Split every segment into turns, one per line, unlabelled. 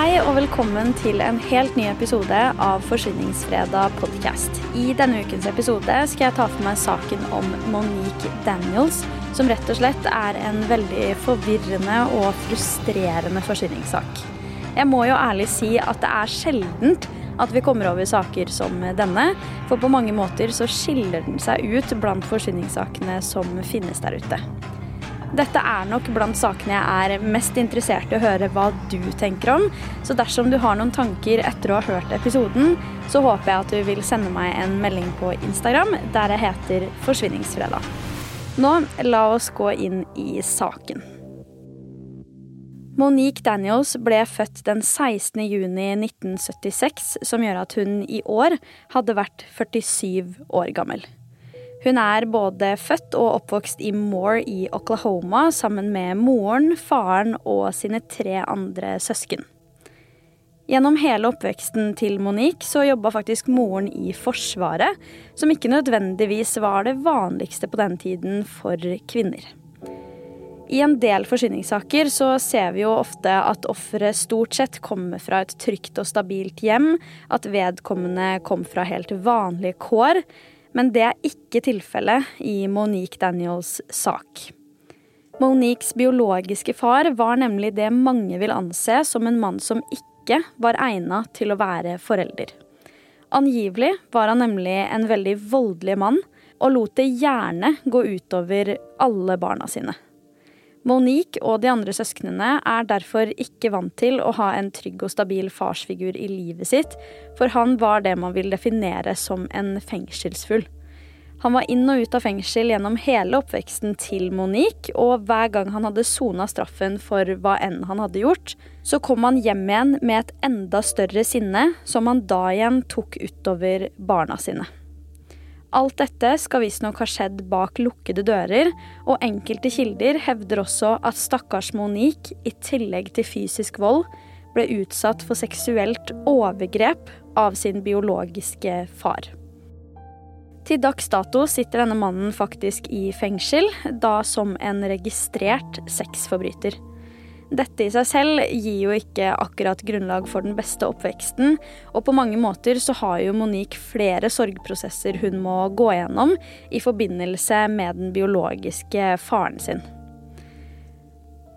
Hei og velkommen til en helt ny episode av Forsvinningsfredag podcast. I denne ukens episode skal jeg ta for meg saken om Monique Daniels, som rett og slett er en veldig forvirrende og frustrerende forsvinningssak. Jeg må jo ærlig si at det er sjeldent at vi kommer over saker som denne, for på mange måter så skiller den seg ut blant forsvinningssakene som finnes der ute. Dette er nok blant sakene jeg er mest interessert i å høre hva du tenker om. Så dersom du har noen tanker etter å ha hørt episoden, så håper jeg at du vil sende meg en melding på Instagram der jeg heter Forsvinningsfredag. Nå, la oss gå inn i saken. Monique Daniels ble født den 16. juni 1976, som gjør at hun i år hadde vært 47 år gammel. Hun er både født og oppvokst i Moore i Oklahoma sammen med moren, faren og sine tre andre søsken. Gjennom hele oppveksten til Monique så jobba faktisk moren i Forsvaret, som ikke nødvendigvis var det vanligste på den tiden for kvinner. I en del forsyningssaker så ser vi jo ofte at offeret stort sett kommer fra et trygt og stabilt hjem, at vedkommende kom fra helt vanlige kår, men det er ikke tilfellet i Monique Daniels sak. Moniques biologiske far var nemlig det mange vil anse som en mann som ikke var egna til å være forelder. Angivelig var han nemlig en veldig voldelig mann, og lot det gjerne gå utover alle barna sine. Monique og de andre søsknene er derfor ikke vant til å ha en trygg og stabil farsfigur i livet sitt, for han var det man vil definere som en fengselsfull. Han var inn og ut av fengsel gjennom hele oppveksten til Monique, og hver gang han hadde sona straffen for hva enn han hadde gjort, så kom han hjem igjen med et enda større sinne, som han da igjen tok utover barna sine. Alt dette skal visstnok ha skjedd bak lukkede dører, og enkelte kilder hevder også at stakkars Monique, i tillegg til fysisk vold, ble utsatt for seksuelt overgrep av sin biologiske far. Til dags dato sitter denne mannen faktisk i fengsel, da som en registrert sexforbryter. Dette i seg selv gir jo ikke akkurat grunnlag for den beste oppveksten, og på mange måter så har jo Monique flere sorgprosesser hun må gå gjennom i forbindelse med den biologiske faren sin.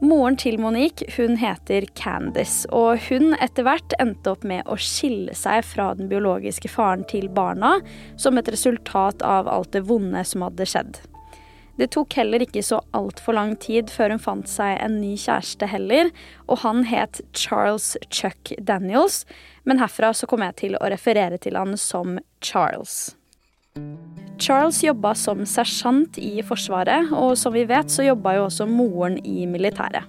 Moren til Monique hun heter Candice, og hun etter hvert endte opp med å skille seg fra den biologiske faren til barna som et resultat av alt det vonde som hadde skjedd. Det tok heller ikke så altfor lang tid før hun fant seg en ny kjæreste heller, og han het Charles Chuck Daniels, men herfra så kommer jeg til å referere til han som Charles. Charles jobba som sersjant i Forsvaret, og som vi vet så jobba jo også moren i militæret.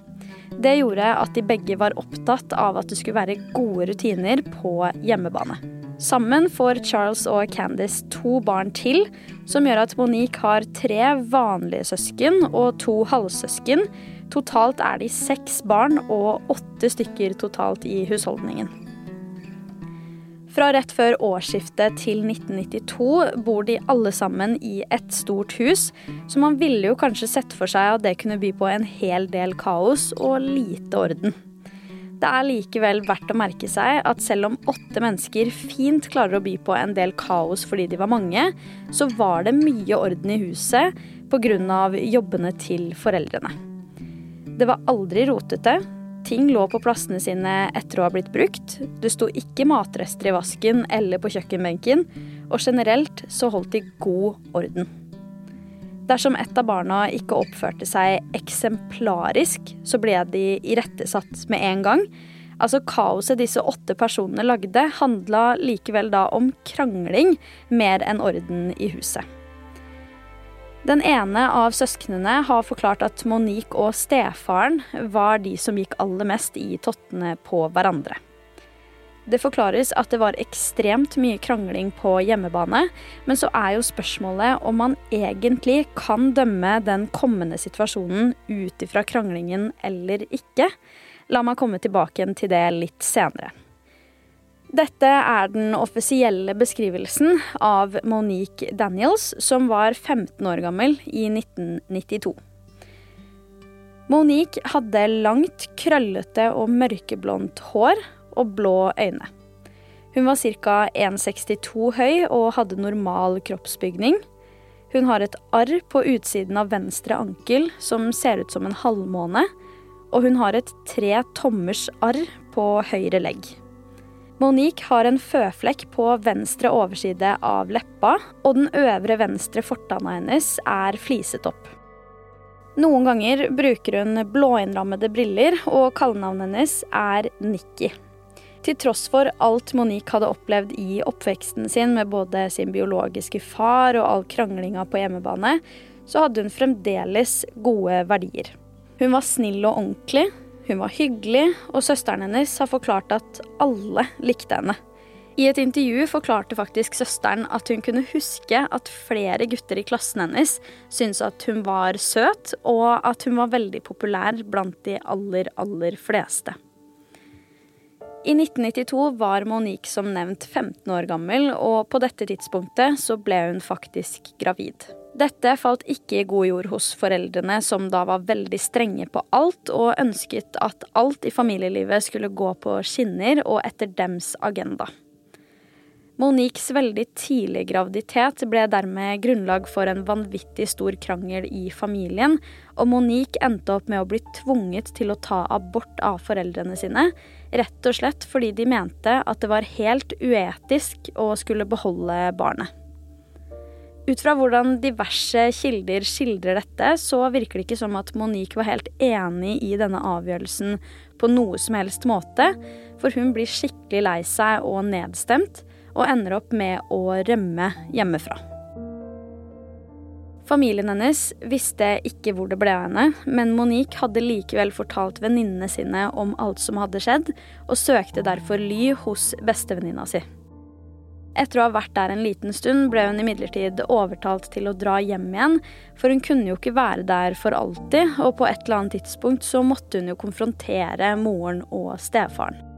Det gjorde at de begge var opptatt av at det skulle være gode rutiner på hjemmebane. Sammen får Charles og Candice to barn til, som gjør at Monique har tre vanlige søsken og to halvsøsken. Totalt er de seks barn og åtte stykker totalt i husholdningen. Fra rett før årsskiftet til 1992 bor de alle sammen i et stort hus, så man ville jo kanskje sett for seg at det kunne by på en hel del kaos og lite orden. Det er likevel verdt å merke seg at selv om åtte mennesker fint klarer å by på en del kaos fordi de var mange, så var det mye orden i huset pga. jobbene til foreldrene. Det var aldri rotete. Ting lå på plassene sine etter å ha blitt brukt. Det sto ikke matrester i vasken eller på kjøkkenbenken. Og generelt så holdt de god orden. Dersom et av barna ikke oppførte seg eksemplarisk, så ble de irettesatt med en gang. Altså Kaoset disse åtte personene lagde, handla likevel da om krangling mer enn orden i huset. Den ene av søsknene har forklart at Monique og stefaren var de som gikk aller mest i tottene på hverandre. Det forklares at det var ekstremt mye krangling på hjemmebane, men så er jo spørsmålet om man egentlig kan dømme den kommende situasjonen ut ifra kranglingen eller ikke. La meg komme tilbake til det litt senere. Dette er den offisielle beskrivelsen av Monique Daniels, som var 15 år gammel i 1992. Monique hadde langt, krøllete og mørkeblondt hår og blå øyne. Hun var ca. 1,62 høy og hadde normal kroppsbygning. Hun har et arr på utsiden av venstre ankel som ser ut som en halvmåne, og hun har et tre tommers arr på høyre legg. Monique har en føflekk på venstre overside av leppa, og den øvre venstre fortanna hennes er fliset opp. Noen ganger bruker hun blåinnrammede briller, og kallenavnet hennes er Nikki. Til tross for alt Monique hadde opplevd i oppveksten sin med både sin biologiske far og all kranglinga på hjemmebane, så hadde hun fremdeles gode verdier. Hun var snill og ordentlig, hun var hyggelig, og søsteren hennes har forklart at alle likte henne. I et intervju forklarte faktisk søsteren at hun kunne huske at flere gutter i klassen hennes syntes at hun var søt, og at hun var veldig populær blant de aller, aller fleste. I 1992 var Monique som nevnt 15 år gammel, og på dette tidspunktet så ble hun faktisk gravid. Dette falt ikke i god jord hos foreldrene, som da var veldig strenge på alt, og ønsket at alt i familielivet skulle gå på skinner og etter dems agenda. Moniques veldig tidlige graviditet ble dermed grunnlag for en vanvittig stor krangel i familien, og Monique endte opp med å bli tvunget til å ta abort av foreldrene sine, rett og slett fordi de mente at det var helt uetisk å skulle beholde barnet. Ut fra hvordan diverse kilder skildrer dette, så virker det ikke som at Monique var helt enig i denne avgjørelsen på noe som helst måte, for hun blir skikkelig lei seg og nedstemt og ender opp med å rømme hjemmefra. Familien hennes visste ikke hvor det ble av henne, men Monique hadde likevel fortalt venninnene sine om alt som hadde skjedd, og søkte derfor ly hos bestevenninna si. Etter å ha vært der en liten stund ble hun imidlertid overtalt til å dra hjem igjen, for hun kunne jo ikke være der for alltid, og på et eller annet tidspunkt så måtte hun jo konfrontere moren og stefaren.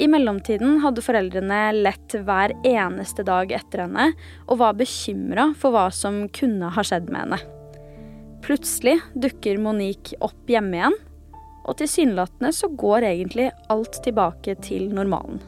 I mellomtiden hadde foreldrene lett hver eneste dag etter henne og var bekymra for hva som kunne ha skjedd med henne. Plutselig dukker Monique opp hjemme igjen, og tilsynelatende så går egentlig alt tilbake til normalen.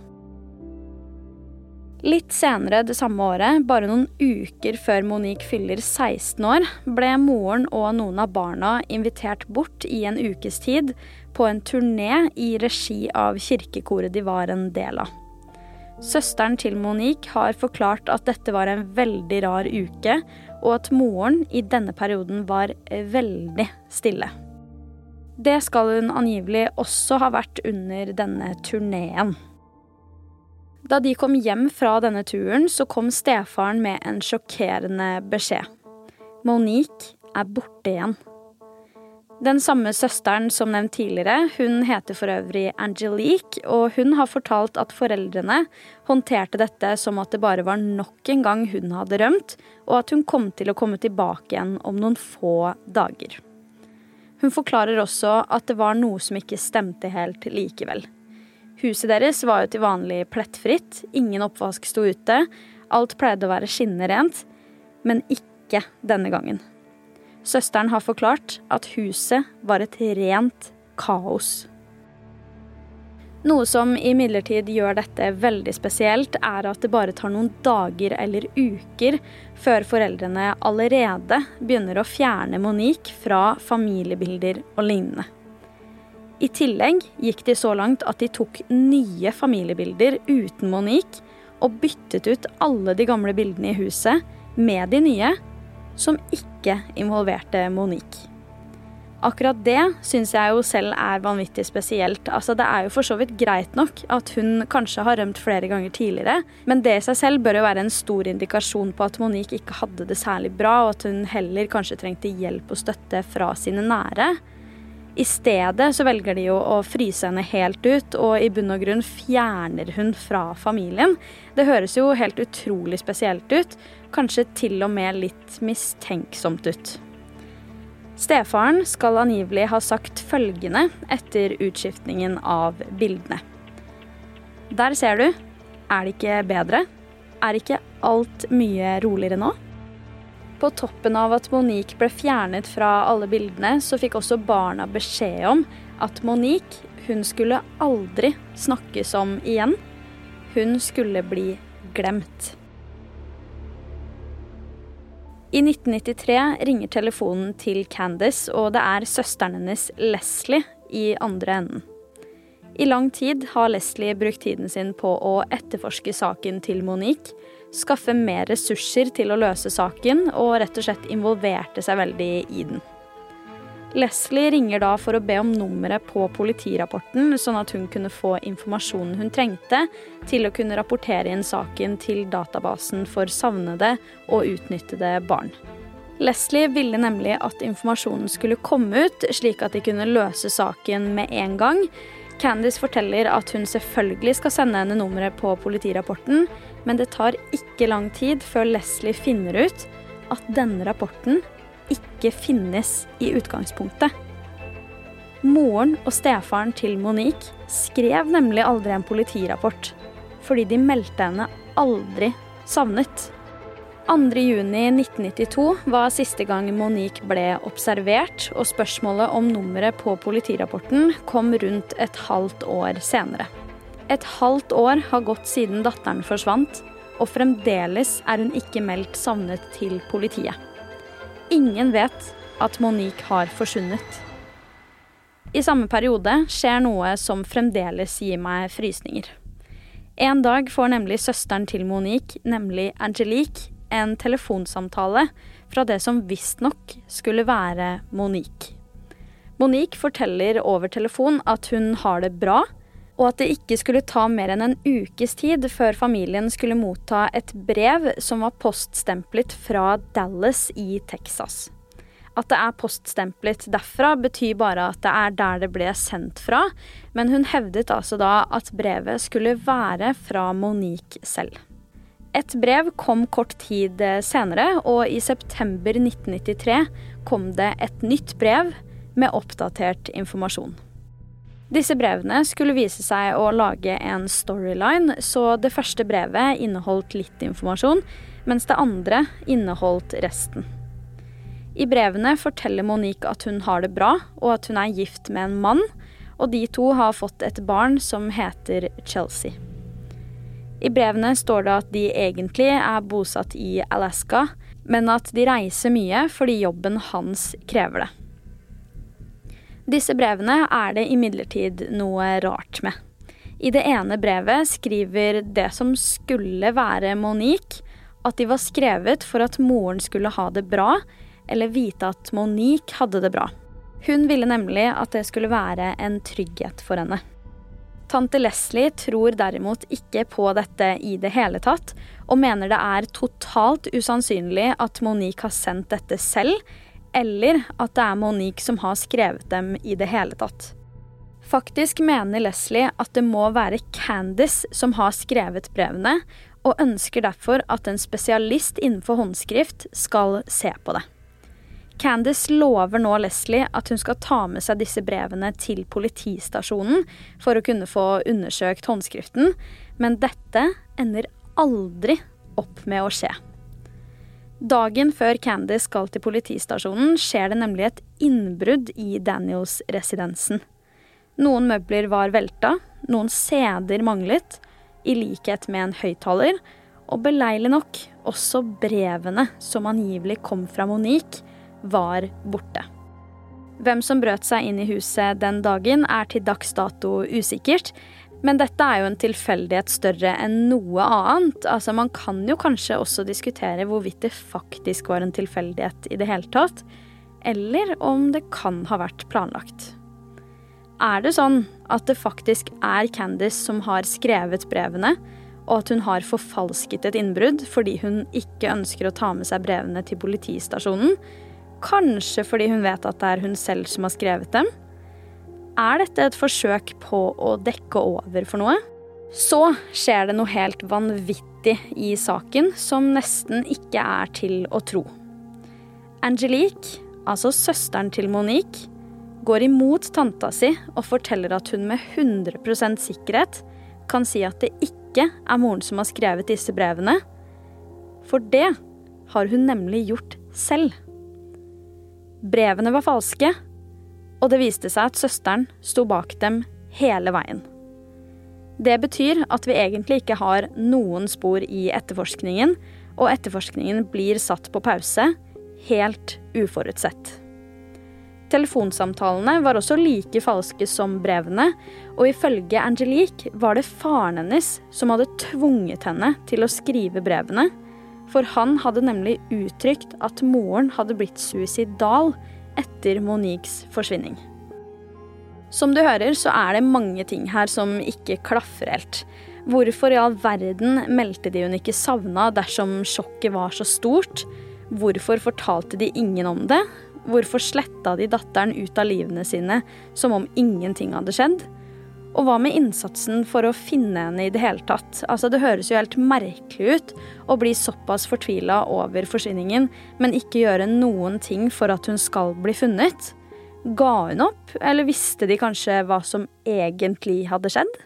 Litt senere det samme året, bare noen uker før Monique fyller 16 år, ble moren og noen av barna invitert bort i en ukes tid på en turné i regi av kirkekoret de var en del av. Søsteren til Monique har forklart at dette var en veldig rar uke, og at moren i denne perioden var veldig stille. Det skal hun angivelig også ha vært under denne turneen. Da de kom hjem fra denne turen, så kom stefaren med en sjokkerende beskjed. Monique er borte igjen. Den samme søsteren som nevnt tidligere, hun heter for øvrig Angelique, og hun har fortalt at foreldrene håndterte dette som at det bare var nok en gang hun hadde rømt, og at hun kom til å komme tilbake igjen om noen få dager. Hun forklarer også at det var noe som ikke stemte helt likevel. Huset deres var jo til vanlig plettfritt, ingen oppvask sto ute, alt pleide å være skinnende rent, men ikke denne gangen. Søsteren har forklart at huset var et rent kaos. Noe som imidlertid gjør dette veldig spesielt, er at det bare tar noen dager eller uker før foreldrene allerede begynner å fjerne Monique fra familiebilder og lignende. I tillegg gikk de så langt at de tok nye familiebilder uten Monique og byttet ut alle de gamle bildene i huset med de nye, som ikke involverte Monique. Akkurat det syns jeg jo selv er vanvittig spesielt. Altså, det er jo for så vidt greit nok at hun kanskje har rømt flere ganger tidligere, men det i seg selv bør jo være en stor indikasjon på at Monique ikke hadde det særlig bra, og at hun heller kanskje trengte hjelp og støtte fra sine nære. I stedet så velger de jo å fryse henne helt ut, og i bunn og grunn fjerner hun fra familien. Det høres jo helt utrolig spesielt ut, kanskje til og med litt mistenksomt ut. Stefaren skal angivelig ha sagt følgende etter utskiftningen av bildene. Der ser du. Er det ikke bedre? Er ikke alt mye roligere nå? På toppen av at Monique ble fjernet fra alle bildene, så fikk også barna beskjed om at Monique, hun skulle aldri snakkes om igjen. Hun skulle bli glemt. I 1993 ringer telefonen til Candice, og det er søsteren hennes Leslie i andre enden. I lang tid har Leslie brukt tiden sin på å etterforske saken til Monique, skaffe mer ressurser til å løse saken, og rett og slett involverte seg veldig i den. Leslie ringer da for å be om nummeret på politirapporten, sånn at hun kunne få informasjonen hun trengte til å kunne rapportere inn saken til databasen for savnede og utnyttede barn. Leslie ville nemlig at informasjonen skulle komme ut, slik at de kunne løse saken med en gang. Candice forteller at hun selvfølgelig skal sende henne nummeret på politirapporten, men det tar ikke lang tid før Leslie finner ut at denne rapporten ikke finnes i utgangspunktet. Moren og stefaren til Monique skrev nemlig aldri en politirapport, fordi de meldte henne aldri savnet. 2.6.1992 var siste gang Monique ble observert, og spørsmålet om nummeret på politirapporten kom rundt et halvt år senere. Et halvt år har gått siden datteren forsvant, og fremdeles er hun ikke meldt savnet til politiet. Ingen vet at Monique har forsvunnet. I samme periode skjer noe som fremdeles gir meg frysninger. En dag får nemlig søsteren til Monique, nemlig Angelique, en telefonsamtale fra det som visstnok skulle være Monique. Monique forteller over telefon at hun har det bra, og at det ikke skulle ta mer enn en ukes tid før familien skulle motta et brev som var poststemplet fra Dallas i Texas. At det er poststemplet derfra, betyr bare at det er der det ble sendt fra, men hun hevdet altså da at brevet skulle være fra Monique selv. Et brev kom kort tid senere, og i september 1993 kom det et nytt brev med oppdatert informasjon. Disse brevene skulle vise seg å lage en storyline, så det første brevet inneholdt litt informasjon, mens det andre inneholdt resten. I brevene forteller Monique at hun har det bra, og at hun er gift med en mann, og de to har fått et barn som heter Chelsea. I brevene står det at de egentlig er bosatt i Alaska, men at de reiser mye fordi jobben hans krever det. Disse brevene er det imidlertid noe rart med. I det ene brevet skriver det som skulle være Monique, at de var skrevet for at moren skulle ha det bra, eller vite at Monique hadde det bra. Hun ville nemlig at det skulle være en trygghet for henne. Tante Leslie tror derimot ikke på dette i det hele tatt, og mener det er totalt usannsynlig at Monique har sendt dette selv, eller at det er Monique som har skrevet dem i det hele tatt. Faktisk mener Leslie at det må være Candice som har skrevet brevene, og ønsker derfor at en spesialist innenfor håndskrift skal se på det. Candice lover nå Leslie at hun skal ta med seg disse brevene til politistasjonen for å kunne få undersøkt håndskriften, men dette ender aldri opp med å skje. Dagen før Candy skal til politistasjonen, skjer det nemlig et innbrudd i Daniels-residensen. Noen møbler var velta, noen CD-er manglet, i likhet med en høyttaler, og beleilig nok, også brevene som angivelig kom fra Monique, var borte. Hvem som brøt seg inn i huset den dagen, er til dags dato usikkert, men dette er jo en tilfeldighet større enn noe annet. Altså, man kan jo kanskje også diskutere hvorvidt det faktisk var en tilfeldighet i det hele tatt. Eller om det kan ha vært planlagt. Er det sånn at det faktisk er Candice som har skrevet brevene, og at hun har forfalsket et innbrudd fordi hun ikke ønsker å ta med seg brevene til politistasjonen? Kanskje fordi hun vet at det er hun selv som har skrevet dem? Er dette et forsøk på å dekke over for noe? Så skjer det noe helt vanvittig i saken som nesten ikke er til å tro. Angelique, altså søsteren til Monique, går imot tanta si og forteller at hun med 100% sikkerhet kan si at det ikke er moren som har skrevet disse brevene. For det har hun nemlig gjort selv. Brevene var falske, og det viste seg at søsteren sto bak dem hele veien. Det betyr at vi egentlig ikke har noen spor i etterforskningen, og etterforskningen blir satt på pause, helt uforutsett. Telefonsamtalene var også like falske som brevene, og ifølge Angelique var det faren hennes som hadde tvunget henne til å skrive brevene, for han hadde nemlig uttrykt at moren hadde blitt suicidal etter Moniques forsvinning. Som du hører, så er det mange ting her som ikke klaffer helt. Hvorfor i all verden meldte de hun ikke savna dersom sjokket var så stort? Hvorfor fortalte de ingen om det? Hvorfor sletta de datteren ut av livene sine som om ingenting hadde skjedd? Og hva med innsatsen for å finne henne i det hele tatt? Altså, det høres jo helt merkelig ut å bli såpass fortvila over forsvinningen, men ikke gjøre noen ting for at hun skal bli funnet. Ga hun opp, eller visste de kanskje hva som egentlig hadde skjedd?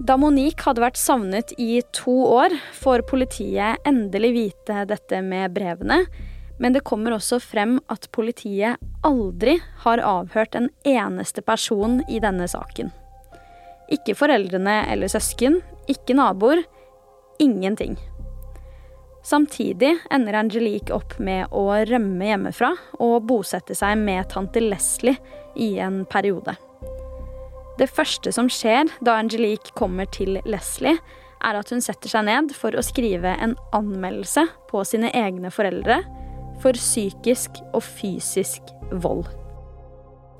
Da Monique hadde vært savnet i to år, får politiet endelig vite dette med brevene. Men det kommer også frem at politiet aldri har avhørt en eneste person i denne saken. Ikke foreldrene eller søsken, ikke naboer. Ingenting. Samtidig ender Angelique opp med å rømme hjemmefra og bosette seg med tante Leslie i en periode. Det første som skjer da Angelique kommer til Leslie, er at hun setter seg ned for å skrive en anmeldelse på sine egne foreldre for psykisk og fysisk vold.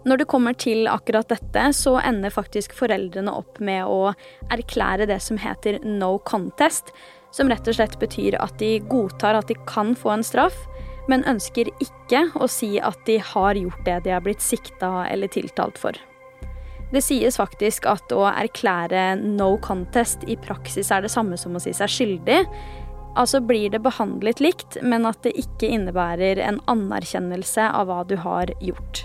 Når det kommer til akkurat dette, så ender faktisk foreldrene opp med å erklære det som heter no contest, som rett og slett betyr at de godtar at de kan få en straff, men ønsker ikke å si at de har gjort det de har blitt sikta eller tiltalt for. Det sies faktisk at å erklære no contest i praksis er det samme som å si seg skyldig. Altså blir det behandlet likt, men at det ikke innebærer en anerkjennelse av hva du har gjort.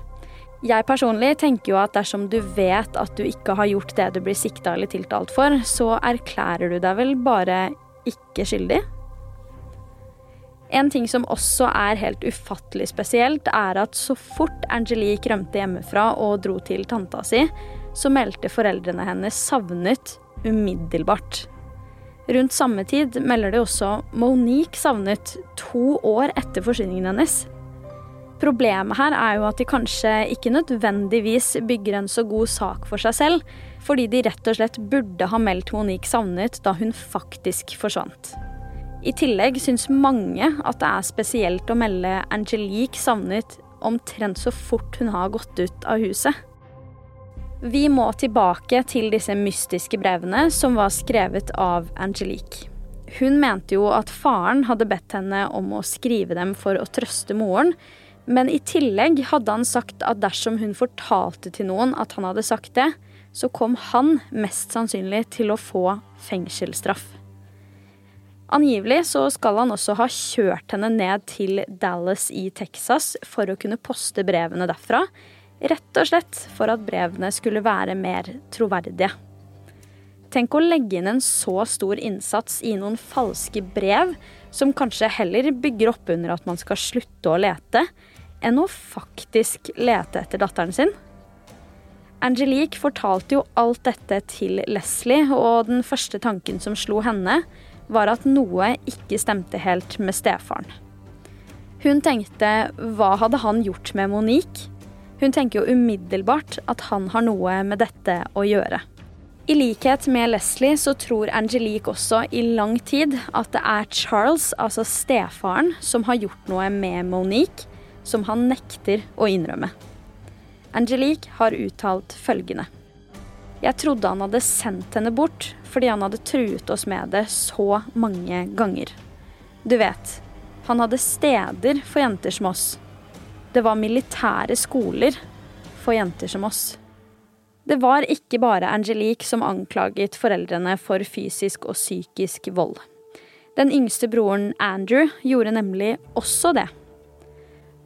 Jeg personlig tenker jo at dersom du vet at du ikke har gjort det du blir sikta eller tiltalt for, så erklærer du deg vel bare ikke skyldig. En ting som også er helt ufattelig spesielt, er at så fort Angelique rømte hjemmefra og dro til tanta si, så meldte foreldrene hennes savnet umiddelbart. Rundt samme tid melder de også Monique savnet to år etter forsvinningen hennes. Problemet her er jo at de kanskje ikke nødvendigvis bygger en så god sak for seg selv, fordi de rett og slett burde ha meldt Monique savnet da hun faktisk forsvant. I tillegg syns mange at det er spesielt å melde Angelique savnet omtrent så fort hun har gått ut av huset. Vi må tilbake til disse mystiske brevene som var skrevet av Angelique. Hun mente jo at faren hadde bedt henne om å skrive dem for å trøste moren, men i tillegg hadde han sagt at dersom hun fortalte til noen at han hadde sagt det, så kom han mest sannsynlig til å få fengselsstraff. Angivelig så skal han også ha kjørt henne ned til Dallas i Texas for å kunne poste brevene derfra, rett og slett for at brevene skulle være mer troverdige. Tenk å legge inn en så stor innsats i noen falske brev, som kanskje heller bygger opp under at man skal slutte å lete, enn å faktisk lete etter datteren sin. Angelique fortalte jo alt dette til Leslie, og den første tanken som slo henne, var at noe ikke stemte helt med stefaren. Hun tenkte hva hadde han gjort med Monique? Hun tenker jo umiddelbart at han har noe med dette å gjøre. I likhet med Leslie så tror Angelique også i lang tid at det er Charles, altså stefaren, som har gjort noe med Monique, som han nekter å innrømme. Angelique har uttalt følgende. Jeg trodde han hadde sendt henne bort fordi han hadde truet oss med det så mange ganger. Du vet, han hadde steder for jenter som oss. Det var militære skoler for jenter som oss. Det var ikke bare Angelique som anklaget foreldrene for fysisk og psykisk vold. Den yngste broren Andrew gjorde nemlig også det.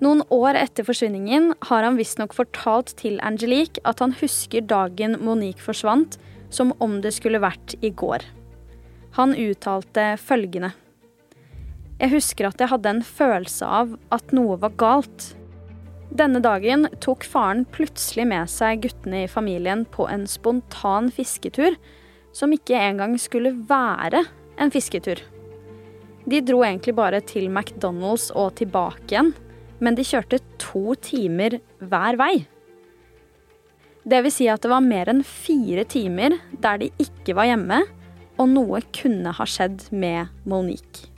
Noen år etter forsvinningen har han visstnok fortalt til Angelique at han husker dagen Monique forsvant, som om det skulle vært i går. Han uttalte følgende. Jeg husker at jeg hadde en følelse av at noe var galt. Denne dagen tok faren plutselig med seg guttene i familien på en spontan fisketur, som ikke engang skulle være en fisketur. De dro egentlig bare til McDonald's og tilbake igjen men de kjørte to timer hver vei. Det vil si at det var mer enn fire timer der de ikke var hjemme, og noe kunne ha skjedd med Monique.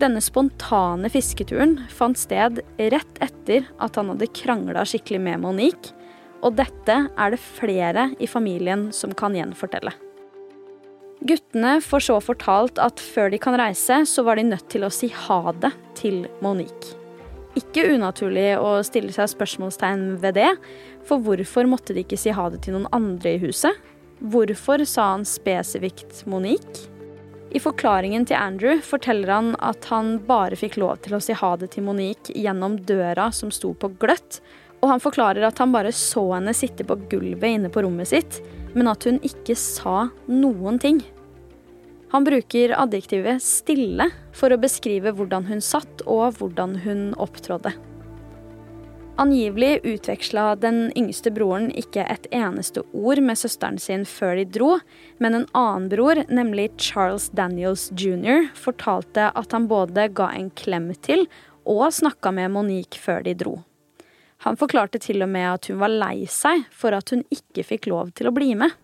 Denne spontane fisketuren fant sted rett etter at han hadde krangla skikkelig med Monique, og dette er det flere i familien som kan gjenfortelle. Guttene får så fortalt at før de kan reise, så var de nødt til å si ha det til Monique ikke unaturlig å stille seg spørsmålstegn ved det. For hvorfor måtte de ikke si ha det til noen andre i huset? Hvorfor sa han spesifikt Monique? I forklaringen til Andrew forteller han at han bare fikk lov til å si ha det til Monique gjennom døra som sto på gløtt, og han forklarer at han bare så henne sitte på gulvet inne på rommet sitt, men at hun ikke sa noen ting. Han bruker adjektivet 'stille' for å beskrive hvordan hun satt og hvordan hun opptrådde. Angivelig utveksla den yngste broren ikke et eneste ord med søsteren sin før de dro, men en annen bror, nemlig Charles Daniels jr., fortalte at han både ga en klem til og snakka med Monique før de dro. Han forklarte til og med at hun var lei seg for at hun ikke fikk lov til å bli med.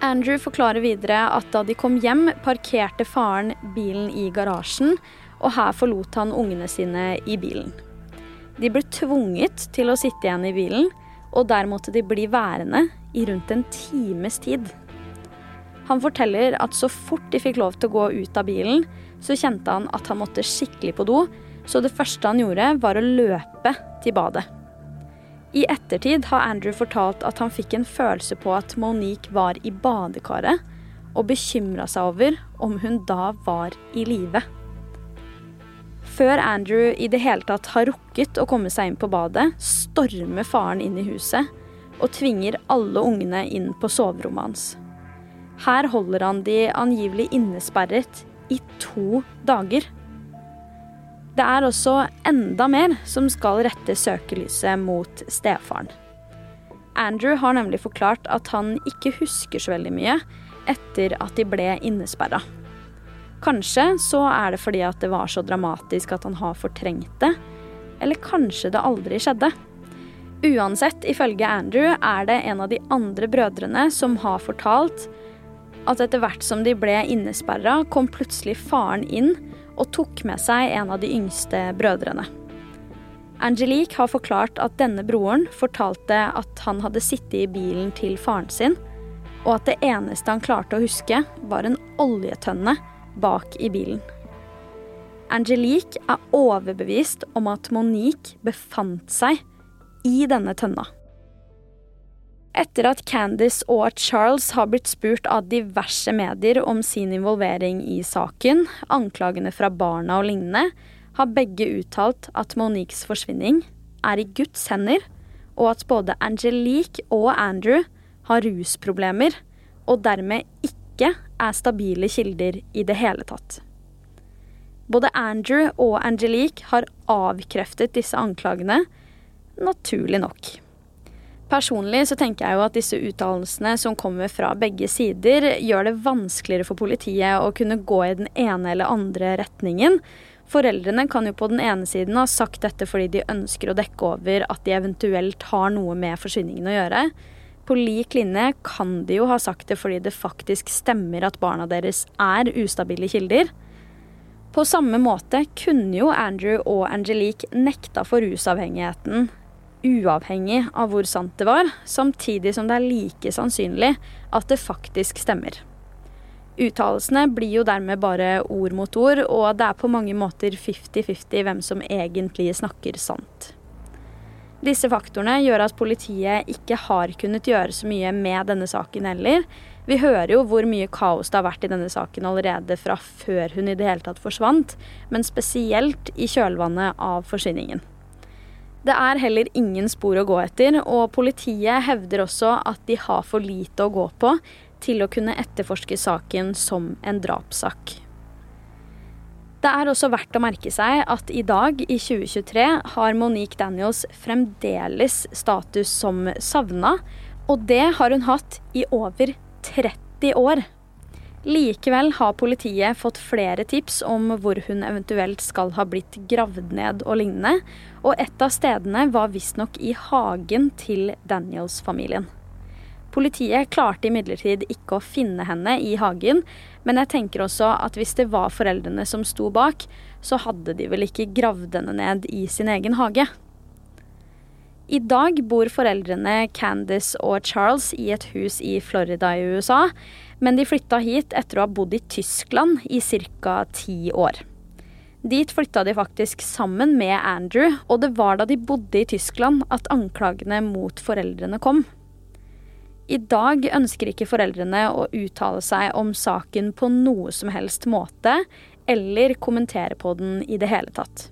Andrew forklarer videre at da de kom hjem, parkerte faren bilen i garasjen, og her forlot han ungene sine i bilen. De ble tvunget til å sitte igjen i bilen, og der måtte de bli værende i rundt en times tid. Han forteller at så fort de fikk lov til å gå ut av bilen, så kjente han at han måtte skikkelig på do, så det første han gjorde, var å løpe til badet. I ettertid har Andrew fortalt at han fikk en følelse på at Monique var i badekaret, og bekymra seg over om hun da var i live. Før Andrew i det hele tatt har rukket å komme seg inn på badet, stormer faren inn i huset og tvinger alle ungene inn på soverommet hans. Her holder han de angivelig innesperret i to dager. Det er også enda mer som skal rette søkelyset mot stefaren. Andrew har nemlig forklart at han ikke husker så veldig mye etter at de ble innesperra. Kanskje så er det fordi at det var så dramatisk at han har fortrengt det. Eller kanskje det aldri skjedde. Uansett, ifølge Andrew er det en av de andre brødrene som har fortalt at etter hvert som de ble innesperra, kom plutselig faren inn og tok med seg en av de yngste brødrene. Angelique har forklart at denne broren fortalte at han hadde sittet i bilen til faren sin, og at det eneste han klarte å huske, var en oljetønne bak i bilen. Angelique er overbevist om at Monique befant seg i denne tønna. Etter at Candice og Charles har blitt spurt av diverse medier om sin involvering i saken, anklagene fra barna og lignende, har begge uttalt at Moniques forsvinning er i Guds hender, og at både Angelique og Andrew har rusproblemer, og dermed ikke er stabile kilder i det hele tatt. Både Andrew og Angelique har avkreftet disse anklagene, naturlig nok. Personlig så tenker jeg jo at disse uttalelsene som kommer fra begge sider, gjør det vanskeligere for politiet å kunne gå i den ene eller andre retningen. Foreldrene kan jo på den ene siden ha sagt dette fordi de ønsker å dekke over at de eventuelt har noe med forsvinningen å gjøre. På lik linje kan de jo ha sagt det fordi det faktisk stemmer at barna deres er ustabile kilder. På samme måte kunne jo Andrew og Angelique nekta for rusavhengigheten uavhengig av hvor sant det var, samtidig som det er like sannsynlig at det faktisk stemmer. Uttalelsene blir jo dermed bare ord mot ord, og det er på mange måter 50-50 hvem som egentlig snakker sant. Disse faktorene gjør at politiet ikke har kunnet gjøre så mye med denne saken heller. Vi hører jo hvor mye kaos det har vært i denne saken allerede fra før hun i det hele tatt forsvant, men spesielt i kjølvannet av forsvinningen. Det er heller ingen spor å gå etter, og politiet hevder også at de har for lite å gå på til å kunne etterforske saken som en drapssak. Det er også verdt å merke seg at i dag, i 2023, har Monique Daniels fremdeles status som savna, og det har hun hatt i over 30 år. Likevel har politiet fått flere tips om hvor hun eventuelt skal ha blitt gravd ned og lignende, og et av stedene var visstnok i hagen til Daniels-familien. Politiet klarte imidlertid ikke å finne henne i hagen, men jeg tenker også at hvis det var foreldrene som sto bak, så hadde de vel ikke gravd henne ned i sin egen hage. I dag bor foreldrene Candice og Charles i et hus i Florida i USA, men de flytta hit etter å ha bodd i Tyskland i ca. ti år. Dit flytta de faktisk sammen med Andrew, og det var da de bodde i Tyskland at anklagene mot foreldrene kom. I dag ønsker ikke foreldrene å uttale seg om saken på noe som helst måte, eller kommentere på den i det hele tatt.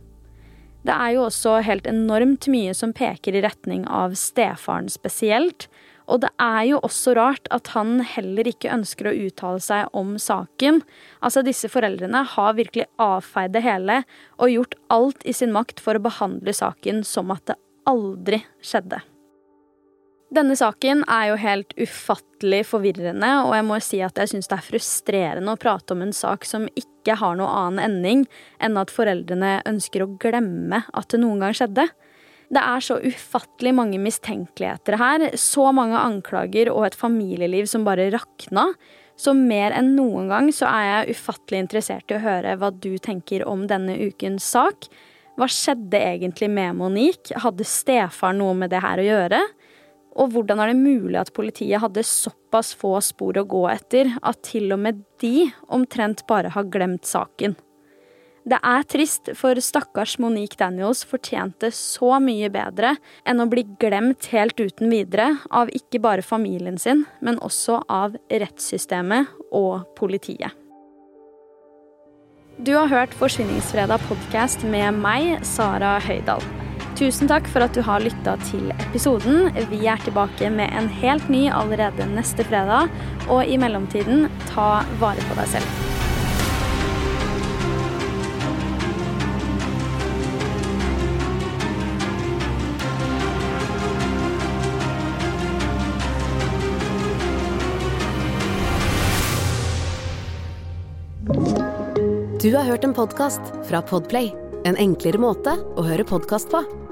Det er jo også helt enormt mye som peker i retning av stefaren spesielt, og det er jo også rart at han heller ikke ønsker å uttale seg om saken. Altså, disse foreldrene har virkelig avfeid det hele og gjort alt i sin makt for å behandle saken som at det aldri skjedde. Denne saken er jo helt ufattelig forvirrende, og jeg må si at jeg syns det er frustrerende å prate om en sak som ikke har noe annen ending enn at foreldrene ønsker å glemme at det noen gang skjedde. Det er så ufattelig mange mistenkeligheter her, så mange anklager og et familieliv som bare rakna. Så mer enn noen gang så er jeg ufattelig interessert i å høre hva du tenker om denne ukens sak. Hva skjedde egentlig med Monique? Hadde stefar noe med det her å gjøre? Og hvordan er det mulig at politiet hadde såpass få spor å gå etter at til og med de omtrent bare har glemt saken? Det er trist, for stakkars Monique Daniels fortjente så mye bedre enn å bli glemt helt uten videre av ikke bare familien sin, men også av rettssystemet og politiet. Du har hørt Forsvinningsfredag podkast med meg, Sara Høydahl. Tusen takk for at du har lytta til episoden. Vi er tilbake med en helt ny allerede neste fredag. Og i mellomtiden, ta vare på deg selv.
Du har hørt en podkast fra Podplay. En enklere måte å høre podkast på.